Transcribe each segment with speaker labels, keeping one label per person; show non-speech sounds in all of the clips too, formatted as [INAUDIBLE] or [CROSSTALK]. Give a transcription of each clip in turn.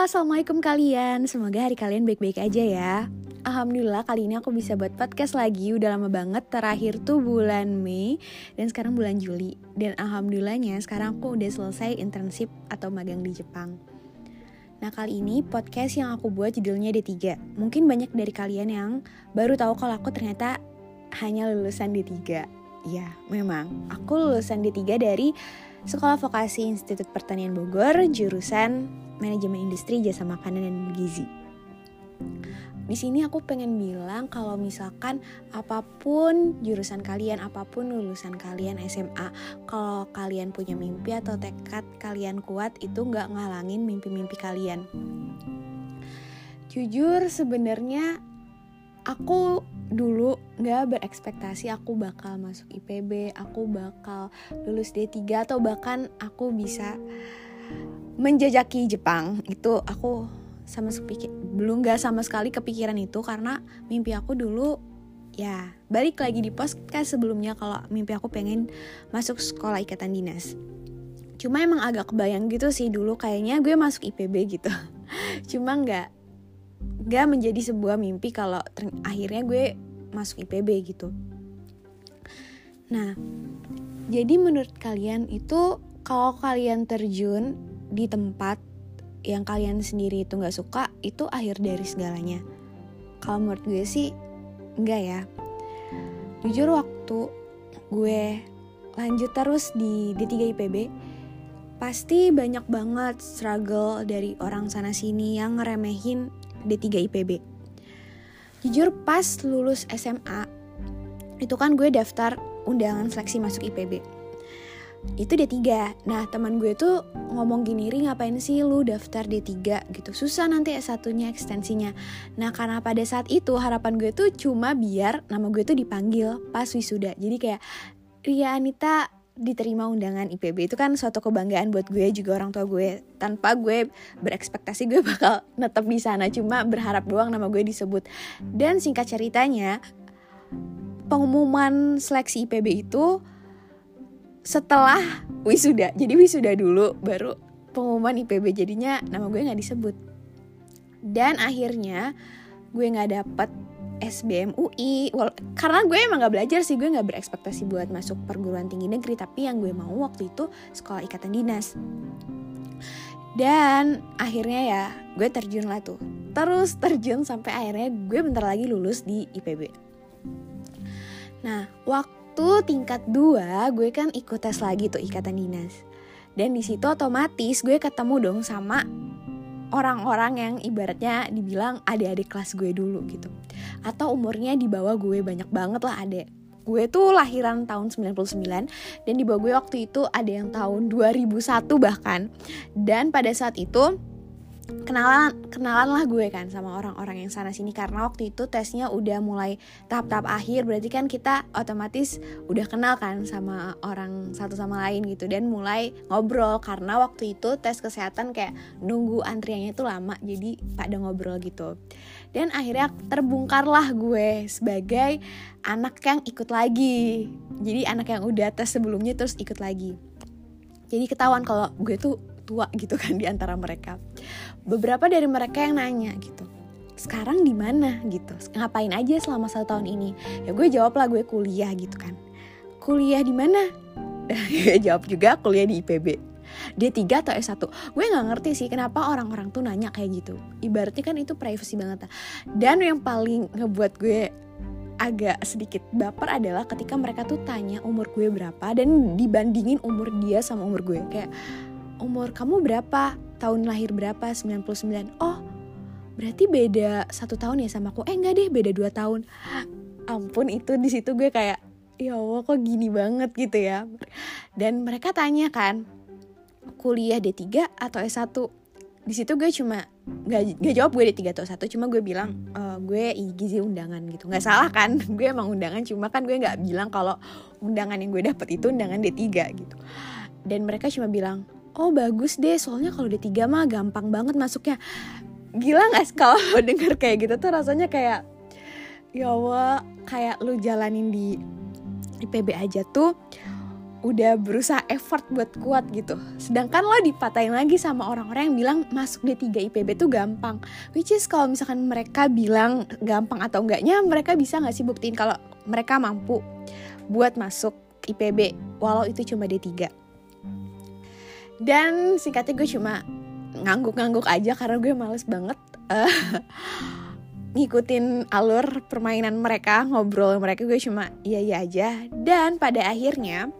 Speaker 1: assalamualaikum kalian. Semoga hari kalian baik-baik aja ya. Alhamdulillah kali ini aku bisa buat podcast lagi. Udah lama banget terakhir tuh bulan Mei Dan sekarang bulan Juli. Dan alhamdulillahnya sekarang aku udah selesai internship atau magang di Jepang. Nah kali ini podcast yang aku buat judulnya D3 Mungkin banyak dari kalian yang baru tahu kalau aku ternyata hanya lulusan D3 Ya memang. Aku lulusan D3 dari Sekolah Vokasi Institut Pertanian Bogor Jurusan Manajemen Industri Jasa Makanan dan Gizi di sini aku pengen bilang kalau misalkan apa pun jurusan kalian, apa pun lulusan kalian SMA, kalau kalian punya mimpi atau tekad kalian kuat itu nggak ngalangin mimpi-mimpi kalian. Jujur sebenarnya aku dulu nggak berekspektasi aku bakal masuk IPB, aku bakal lulus D3 atau bahkan aku bisa menjajaki Jepang. Itu aku sama sepikir belum gak sama sekali kepikiran itu karena mimpi aku dulu ya balik lagi di podcast sebelumnya kalau mimpi aku pengen masuk sekolah ikatan dinas cuma emang agak kebayang gitu sih dulu kayaknya gue masuk IPB gitu [LAUGHS] cuma nggak nggak menjadi sebuah mimpi kalau akhirnya gue masuk IPB gitu. Nah jadi menurut kalian itu kalau kalian terjun di tempat yang kalian sendiri itu nggak suka itu akhir dari segalanya. Kalau menurut gue sih enggak ya. Jujur waktu gue lanjut terus di D3 IPB pasti banyak banget struggle dari orang sana sini yang ngeremehin D3 IPB jujur pas lulus SMA itu kan gue daftar undangan seleksi masuk IPB itu D3 Nah teman gue tuh ngomong gini Ri ngapain sih lu daftar D3 gitu. Susah nanti S1 nya ekstensinya. Nah karena pada saat itu harapan gue tuh cuma biar nama gue tuh dipanggil pas wisuda. Jadi kayak Ria Anita diterima undangan IPB itu kan suatu kebanggaan buat gue juga orang tua gue. Tanpa gue berekspektasi gue [LAUGHS] bakal netep di sana cuma berharap doang nama gue disebut. Dan singkat ceritanya pengumuman seleksi IPB itu setelah wisuda. Jadi wisuda dulu baru pengumuman IPB jadinya nama gue nggak disebut. Dan akhirnya gue nggak dapet SBM UI karena gue emang nggak belajar sih gue nggak berekspektasi buat masuk perguruan tinggi negeri tapi yang gue mau waktu itu sekolah ikatan dinas. Dan akhirnya ya gue terjun lah tuh. Terus terjun sampai akhirnya gue bentar lagi lulus di IPB nah waktu tingkat 2 gue kan ikut tes lagi tuh ikatan dinas. Dan di situ otomatis gue ketemu dong sama orang-orang yang ibaratnya dibilang adik-adik kelas gue dulu gitu. Atau umurnya di bawah gue banyak banget lah adek. Gue tuh lahiran tahun 99 dan di bawah gue waktu itu ada yang tahun 2001 bahkan. Dan pada saat itu kenalan kenalan lah gue kan sama orang-orang yang sana sini. Karena waktu itu tesnya udah mulai tahap-tahap akhir berarti kan kita otomatis udah kenal kan sama orang satu sama lain gitu. Dan mulai ngobrol karena waktu itu tes kesehatan kayak nunggu antriannya itu lama jadi pada ngobrol gitu. Dan akhirnya terbongkarlah gue sebagai anak yang ikut lagi. Jadi anak yang udah tes sebelumnya terus ikut lagi. Jadi ketahuan kalau gue tuh tua [LAUGHS] gitu kan di antara mereka. Beberapa dari mereka yang nanya gitu, sekarang di mana gitu, ngapain aja selama satu tahun ini? Ya gue jawab lah gue kuliah gitu kan. Kuliah di mana? [LAUGHS] gue jawab juga kuliah di IPB. D3 atau S1 Gue gak ngerti sih kenapa orang-orang tuh nanya kayak gitu Ibaratnya kan itu privacy banget Dan yang paling ngebuat gue agak sedikit baper adalah ketika mereka tuh tanya umur gue berapa dan dibandingin umur dia sama umur gue kayak umur kamu berapa? Tahun lahir berapa? 99 oh berarti beda satu tahun ya sama aku? Eh enggak deh beda dua tahun. Ampun itu di situ gue kayak ya Allah kok gini banget gitu ya. Dan mereka tanya kan kuliah D3 atau S1 di situ gue cuma gak, gak jawab gue D3 atau S1 cuma gue bilang e, gue gizi undangan gitu. Nggak salah kan? [LAUGHS] Gue emang undangan cuma kan gue nggak bilang kalau undangan yang gue dapet itu undangan D3 gitu. Dan mereka cuma bilang oh bagus deh. Soalnya kalau D3 mah gampang banget masuknya. Gila gak kalau [LAUGHS] denger kayak gitu tuh rasanya kayak ya Allah kayak lu jalanin di IPB aja tuh udah berusaha effort buat kuat gitu. Sedangkan lo dipatahin lagi sama orang-orang yang bilang masuk D3 IPB tuh gampang. Which is kalau misalkan mereka bilang gampang atau enggaknya mereka bisa nggak sih buktiin kalau mereka mampu buat masuk IPB walau itu cuma D3 dan singkatnya gue cuma ngangguk-ngangguk aja karena gue males banget uh, [LAUGHS] ngikutin alur permainan mereka ngobrol mereka. Gue cuma iya iya aja. Dan pada akhirnya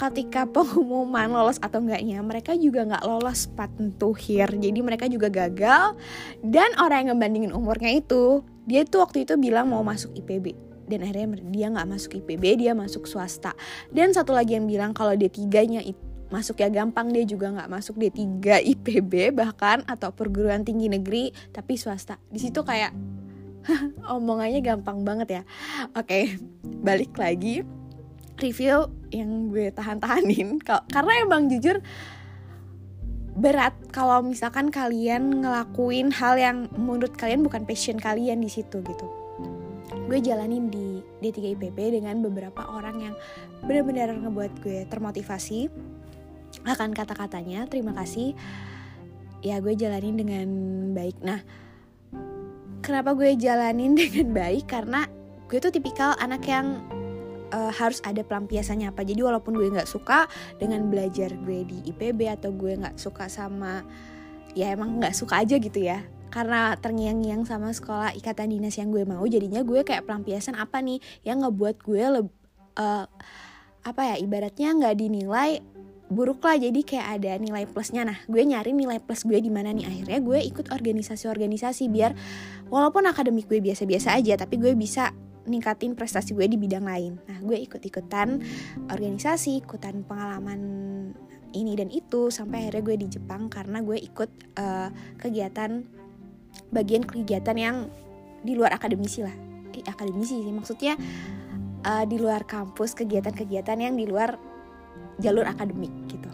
Speaker 1: ketika pengumuman lolos atau enggaknya mereka juga nggak lolos patentuhir jadi mereka juga gagal. Dan orang yang ngebandingin umurnya itu dia tuh waktu itu bilang mau masuk IPB dan akhirnya dia nggak masuk IPB dia masuk swasta. Dan satu lagi yang bilang kalau D3 nya itu masuk ya gampang dia juga nggak masuk D3 IPB bahkan atau perguruan tinggi negeri tapi swasta. Di situ kayak [LAUGHS] omongannya gampang banget ya. Oke balik lagi. Review yang gue tahan-tahanin. [LAUGHS] Karena emang jujur berat kalau misalkan kalian ngelakuin hal yang menurut kalian bukan passion kalian di situ gitu. Gue jalanin di D3 IPB dengan beberapa orang yang benar-benar ngebuat gue termotivasi akan kata-katanya. Terima kasih. Ya gue jalanin dengan baik. Nah, kenapa gue jalanin [LAUGHS] dengan baik? Karena gue tuh tipikal anak yang uh, harus ada pelampiasannya apa jadi walaupun gue nggak suka dengan belajar gue di IPB atau gue nggak suka sama ya emang nggak suka aja gitu ya karena terngiang-ngiang sama sekolah ikatan dinas yang gue mau jadinya gue kayak pelampiasan apa nih yang ngebuat gue lebih uh, apa ya ibaratnya nggak dinilai buruk lah jadi kayak ada nilai plusnya nah gue nyari nilai plus gue di mana nih akhirnya gue ikut organisasi-organisasi biar walaupun akademik gue biasa-biasa aja tapi gue bisa ningkatin prestasi gue di bidang lain. Nah, gue ikut-ikutan organisasi, ikutan pengalaman ini dan itu sampai akhirnya gue di Jepang karena gue ikut uh, kegiatan bagian kegiatan yang di luar akademisi lah. Eh, akademisi sih maksudnya uh, di luar kampus, kegiatan-kegiatan yang di luar jalur akademik gitu.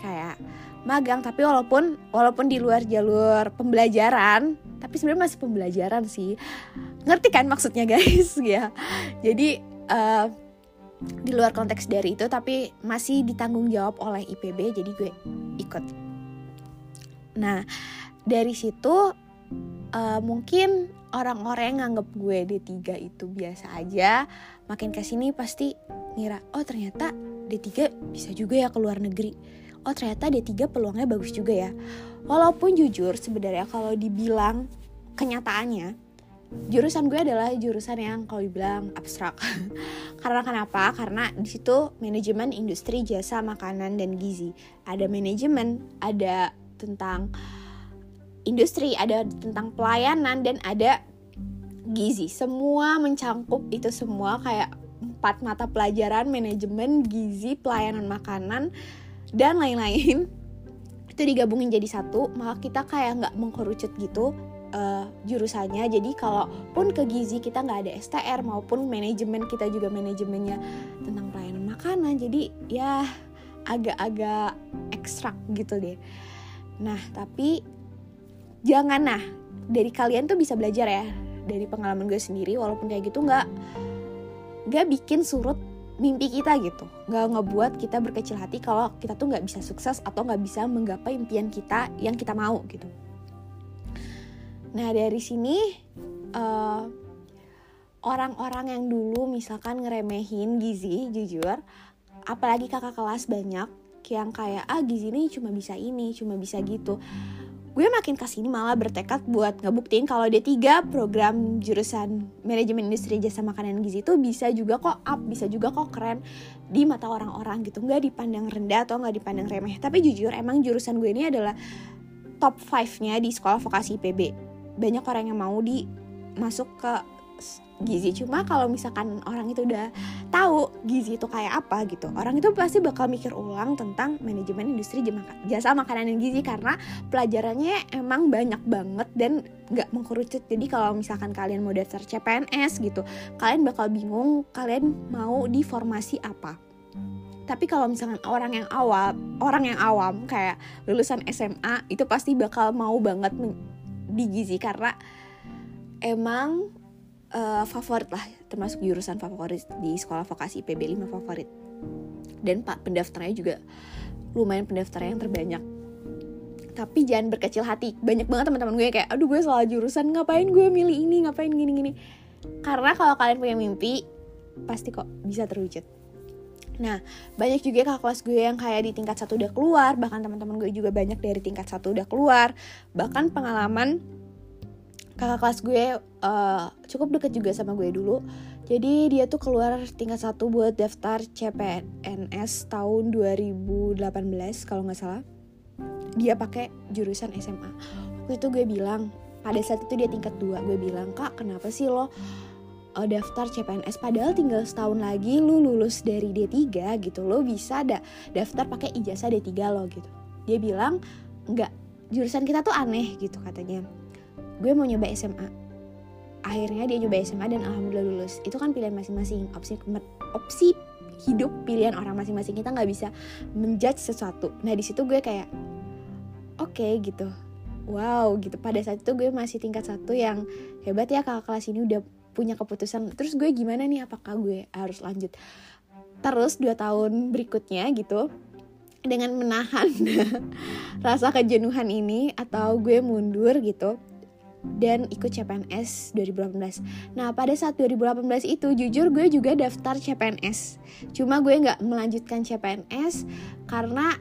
Speaker 1: Kayak magang tapi walaupun walaupun di luar jalur pembelajaran tapi sebenarnya masih pembelajaran sih. Ngerti kan maksudnya guys? [LAUGHS] Ya. Jadi uh, di luar konteks dari itu tapi masih ditanggung jawab oleh IPB jadi gue ikut. Nah dari situ uh, mungkin orang-orang yang nganggep gue D3 itu biasa aja makin ke sini pasti ngira oh ternyata D3 bisa juga ya ke luar negeri. Oh ternyata D3 peluangnya bagus juga ya. Walaupun jujur sebenarnya kalau dibilang kenyataannya jurusan gue adalah jurusan yang kalau dibilang abstrak. [LAUGHS] Karena kenapa? Karena di situ manajemen industri jasa makanan dan gizi. Ada manajemen ada tentang industri ada tentang pelayanan dan ada gizi. Semua mencangkup itu semua kayak empat mata pelajaran manajemen gizi pelayanan makanan dan lain-lain. [LAUGHS] Itu digabungin jadi satu maka kita kayak nggak mengkerucut gitu uh, jurusannya. Jadi kalaupun ke gizi kita nggak ada STR maupun manajemen kita juga manajemennya tentang pelayanan makanan jadi ya agak-agak ekstrak gitu deh. Nah tapi jangan nah dari kalian tuh bisa belajar ya dari pengalaman gue sendiri walaupun kayak gitu nggak nggak bikin surut mimpi kita gitu. Nggak ngebuat kita berkecil hati kalau kita tuh nggak bisa sukses atau nggak bisa menggapai impian kita yang kita mau gitu. Nah dari sini eh, orang-orang yang dulu misalkan ngeremehin gizi jujur apalagi kakak kelas banyak yang kayak ah gizi ini cuma bisa ini cuma bisa gitu gue makin ke sini malah bertekad buat ngebuktiin kalau D3 program jurusan manajemen industri jasa makanan gizi itu bisa juga kok up, bisa juga kok keren di mata orang-orang gitu. Nggak dipandang rendah atau nggak dipandang remeh. Tapi jujur emang jurusan gue ini adalah top 5-nya di sekolah vokasi IPB. Banyak orang yang mau di masuk ke gizi. Cuma kalau misalkan orang itu udah tahu gizi itu kayak apa gitu orang itu pasti bakal mikir ulang tentang manajemen industri jasa makanan dan gizi. Karena pelajarannya emang banyak banget dan nggak mengkerucut. Jadi kalau misalkan kalian mau daftar CPNS gitu kalian bakal bingung kalian mau di formasi apa. Tapi kalau misalkan orang yang awam orang yang awam kayak lulusan SMA itu pasti bakal mau banget di gizi karena emang uh, favorit lah termasuk jurusan favorit di sekolah vokasi PB 5 favorit. Dan pak pendaftarnya juga lumayan pendaftarnya yang terbanyak. Tapi jangan berkecil hati. Banyak banget teman-teman gue kayak aduh gue salah jurusan ngapain gue milih ini ngapain gini gini? Karena kalau kalian punya mimpi pasti kok bisa terwujud. Nah, banyak juga kakak kelas gue yang kayak di tingkat satu udah keluar, bahkan teman-teman gue juga banyak dari tingkat satu udah keluar. Bahkan pengalaman kakak kelas gue uh, cukup deket juga sama gue dulu. Jadi dia tuh keluar tingkat satu buat daftar CPNS tahun 2018 kalau nggak salah. Dia pakai jurusan SMA waktu itu gue bilang pada saat itu dia tingkat 2 gue bilang kak kenapa sih lo uh, daftar CPNS padahal tinggal setahun lagi lu lulus dari D3 gitu lo bisa da daftar pakai ijazah D3 lo gitu. Dia bilang enggak jurusan kita tuh aneh gitu katanya gue mau nyoba SMA akhirnya dia nyoba SMA dan alhamdulillah lulus. Itu kan pilihan masing-masing. Opsi opsi hidup pilihan orang masing-masing. Kita nggak bisa menjudge sesuatu. Nah di situ gue kayak oke okay, gitu. Wow gitu. Pada saat itu gue masih tingkat satu yang hebat ya kakak kelas ini udah punya keputusan. Terus gue gimana nih? Apakah gue harus lanjut? Terus dua tahun berikutnya gitu dengan menahan [LAUGHS] rasa kejenuhan ini atau gue mundur gitu dan ikut CPNS 2018. Nah pada saat 2018 itu jujur gue juga daftar CPNS. Cuma gue nggak melanjutkan CPNS karena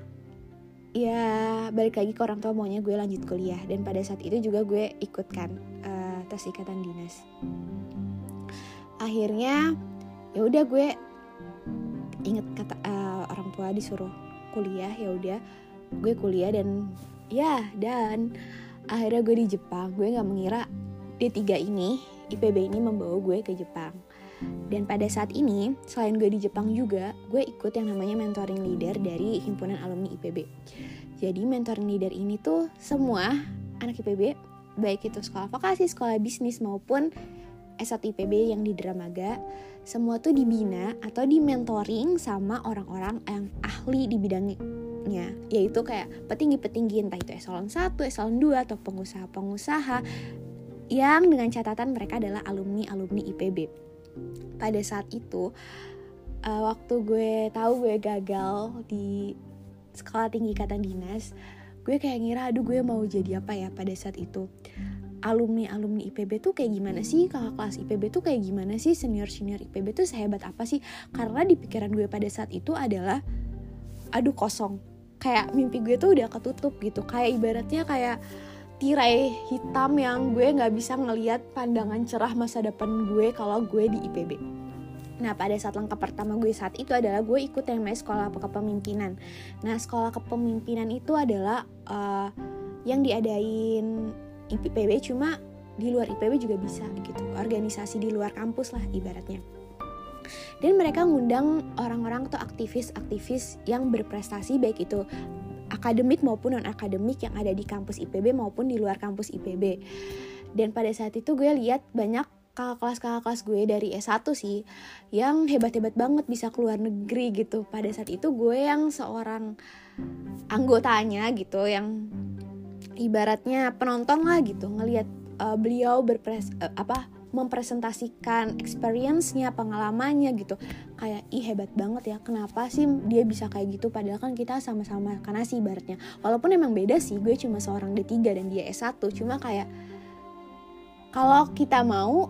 Speaker 1: ya balik lagi ke orang tua maunya gue lanjut kuliah dan pada saat itu juga gue ikutkan uh, tes ikatan dinas akhirnya ya udah gue inget kata uh, orang tua disuruh kuliah ya udah gue kuliah dan ya dan akhirnya gue di Jepang gue nggak mengira D3 ini IPB ini membawa gue ke Jepang dan pada saat ini, selain gue di Jepang juga, gue ikut yang namanya mentoring leader dari himpunan alumni IPB. Jadi mentoring leader ini tuh semua anak IPB, baik itu sekolah vokasi, sekolah bisnis maupun S1 IPB yang di Dramaga, semua tuh dibina atau di mentoring sama orang-orang yang ahli di bidangnya yaitu kayak petinggi-petinggi entah itu eselon 1, eselon 2 atau pengusaha-pengusaha yang dengan catatan mereka adalah alumni-alumni IPB pada saat itu uh, waktu gue tahu gue gagal di sekolah tinggi kata dinas gue kayak ngira aduh gue mau jadi apa ya pada saat itu? Alumni alumni IPB tuh kayak gimana sih? Kakak kelas IPB tuh kayak gimana sih? Senior senior IPB tuh sehebat apa sih? Karena di pikiran gue pada saat itu adalah aduh kosong kayak mimpi gue tuh udah ketutup gitu kayak ibaratnya kayak tirai hitam yang gue nggak bisa ngeliat pandangan cerah masa depan gue kalau gue di IPB. Nah pada saat langkah pertama gue saat itu adalah gue ikut yang namanya sekolah kepemimpinan. Nah sekolah kepemimpinan itu adalah uh, yang diadain IPB cuma di luar IPB juga bisa gitu. Organisasi di luar kampus lah ibaratnya. Dan mereka ngundang orang-orang atau aktivis-aktivis yang berprestasi baik itu akademik maupun non akademik yang ada di kampus IPB maupun di luar kampus IPB. Dan pada saat itu gue lihat banyak kakak kelas kakak kelas gue dari S1 sih yang hebat-hebat banget bisa keluar negeri gitu. Pada saat itu gue yang seorang anggotanya gitu yang ibaratnya penonton lah gitu ngelihat uh, beliau berpres uh, apa mempresentasikan experience-nya, pengalamannya gitu. Kayak ih hebat banget ya. Kenapa sih dia bisa kayak gitu padahal kan kita sama-sama karena sih ibaratnya. Walaupun emang beda sih, gue cuma seorang D3 dan dia S1, cuma kayak kalau kita mau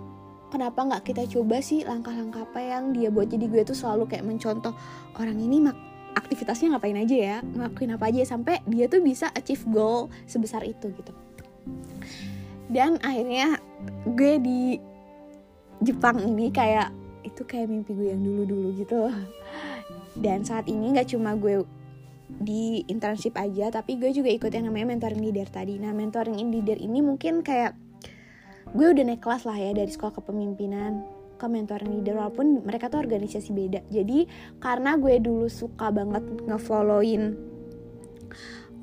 Speaker 1: kenapa nggak kita coba sih langkah-langkah apa yang dia buat jadi gue tuh selalu kayak mencontoh orang ini mak aktivitasnya ngapain aja ya ngelakuin apa aja sampai dia tuh bisa achieve goal sebesar itu gitu dan akhirnya gue di Jepang ini kayak itu kayak mimpi gue yang dulu-dulu gitu dan saat ini nggak cuma gue di internship aja tapi gue juga ikut yang namanya mentoring leader tadi. Nah mentoring leader ini mungkin kayak gue udah naik kelas lah ya dari sekolah kepemimpinan ke mentoring leader walaupun mereka tuh organisasi beda. Jadi karena gue dulu suka banget ngefollowin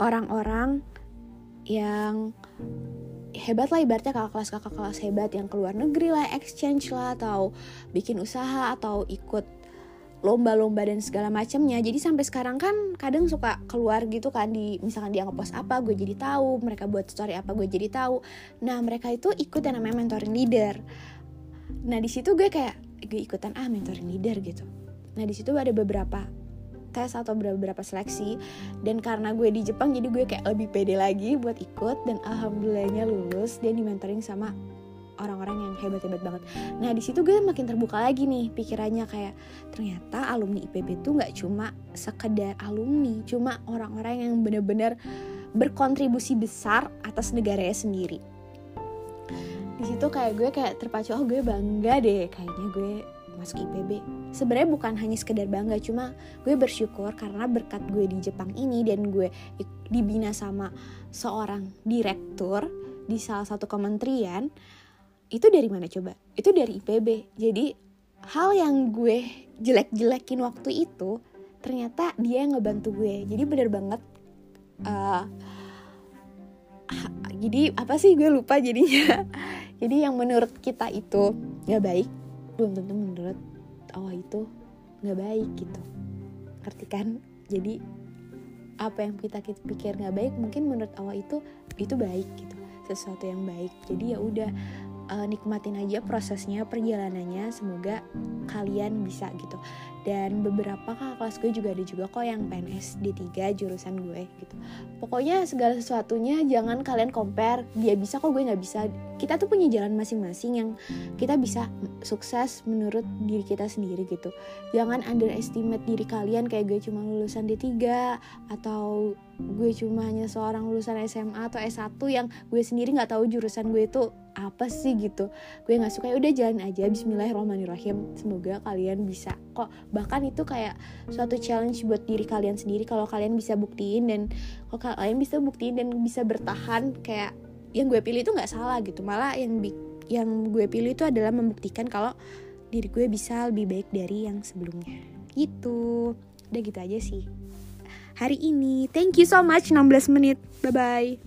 Speaker 1: orang-orang yang hebat lah ibaratnya kakak kelas kakak kelas hebat yang keluar negeri lah exchange lah atau bikin usaha atau ikut lomba-lomba dan segala macamnya. Jadi sampai sekarang kan kadang suka keluar gitu kan di misalkan dia ngepost apa gue jadi tahu. Mereka buat story apa gue jadi tahu. Nah mereka itu ikut yang namanya mentoring leader. Nah di situ gue kayak gue ikutan ah mentoring leader gitu. Nah di situ ada beberapa tes atau beberapa seleksi dan karena gue di Jepang jadi gue kayak lebih pede lagi buat ikut dan alhamdulillahnya lulus dan di mentoring sama orang-orang yang hebat-hebat banget. Nah di situ gue makin terbuka lagi nih pikirannya kayak ternyata alumni IPB tuh nggak cuma sekedar alumni, cuma orang-orang yang benar-benar berkontribusi besar atas negaranya sendiri. Di situ kayak gue kayak terpacu oh gue bangga deh kayaknya gue masuk IPB. Sebenarnya bukan hanya sekedar bangga, cuma gue bersyukur karena berkat gue di Jepang ini dan gue dibina sama seorang direktur di salah satu kementerian itu dari mana coba? Itu dari IPB. Jadi hal yang gue jelek-jelekin waktu itu ternyata dia yang ngebantu gue. Jadi bener banget. Uh, jadi apa sih gue lupa jadinya. [LAUGHS] jadi yang menurut kita itu nggak baik, belum tentu menurut Allah itu nggak baik gitu. Ngerti kan? Jadi apa yang kita pikir nggak baik mungkin menurut Allah itu itu baik gitu sesuatu yang baik jadi ya udah uh, nikmatin aja prosesnya perjalanannya semoga kalian bisa gitu dan beberapa kakak kelas gue juga ada juga kok yang PNS D3 jurusan gue gitu. Pokoknya segala sesuatunya jangan kalian compare. Dia bisa kok gue nggak bisa. Kita tuh punya jalan masing-masing yang kita bisa sukses menurut diri kita sendiri gitu. Jangan underestimate diri kalian kayak gue cuma lulusan D3 atau gue cuma hanya seorang lulusan SMA atau S1 yang gue sendiri nggak tahu jurusan gue itu apa sih gitu. Gue nggak suka ya udah jalan aja. Bismillahirrahmanirrahim. Semoga kalian bisa kok bahkan itu kayak suatu challenge buat diri kalian sendiri kalau kalian bisa buktiin dan kalau kalian bisa buktiin dan bisa bertahan kayak yang gue pilih itu nggak salah gitu. Malah yang yang gue pilih itu adalah membuktikan kalau diri gue bisa lebih baik dari yang sebelumnya. Gitu. Udah gitu aja sih hari ini. Thank you so much 16 menit. Bye bye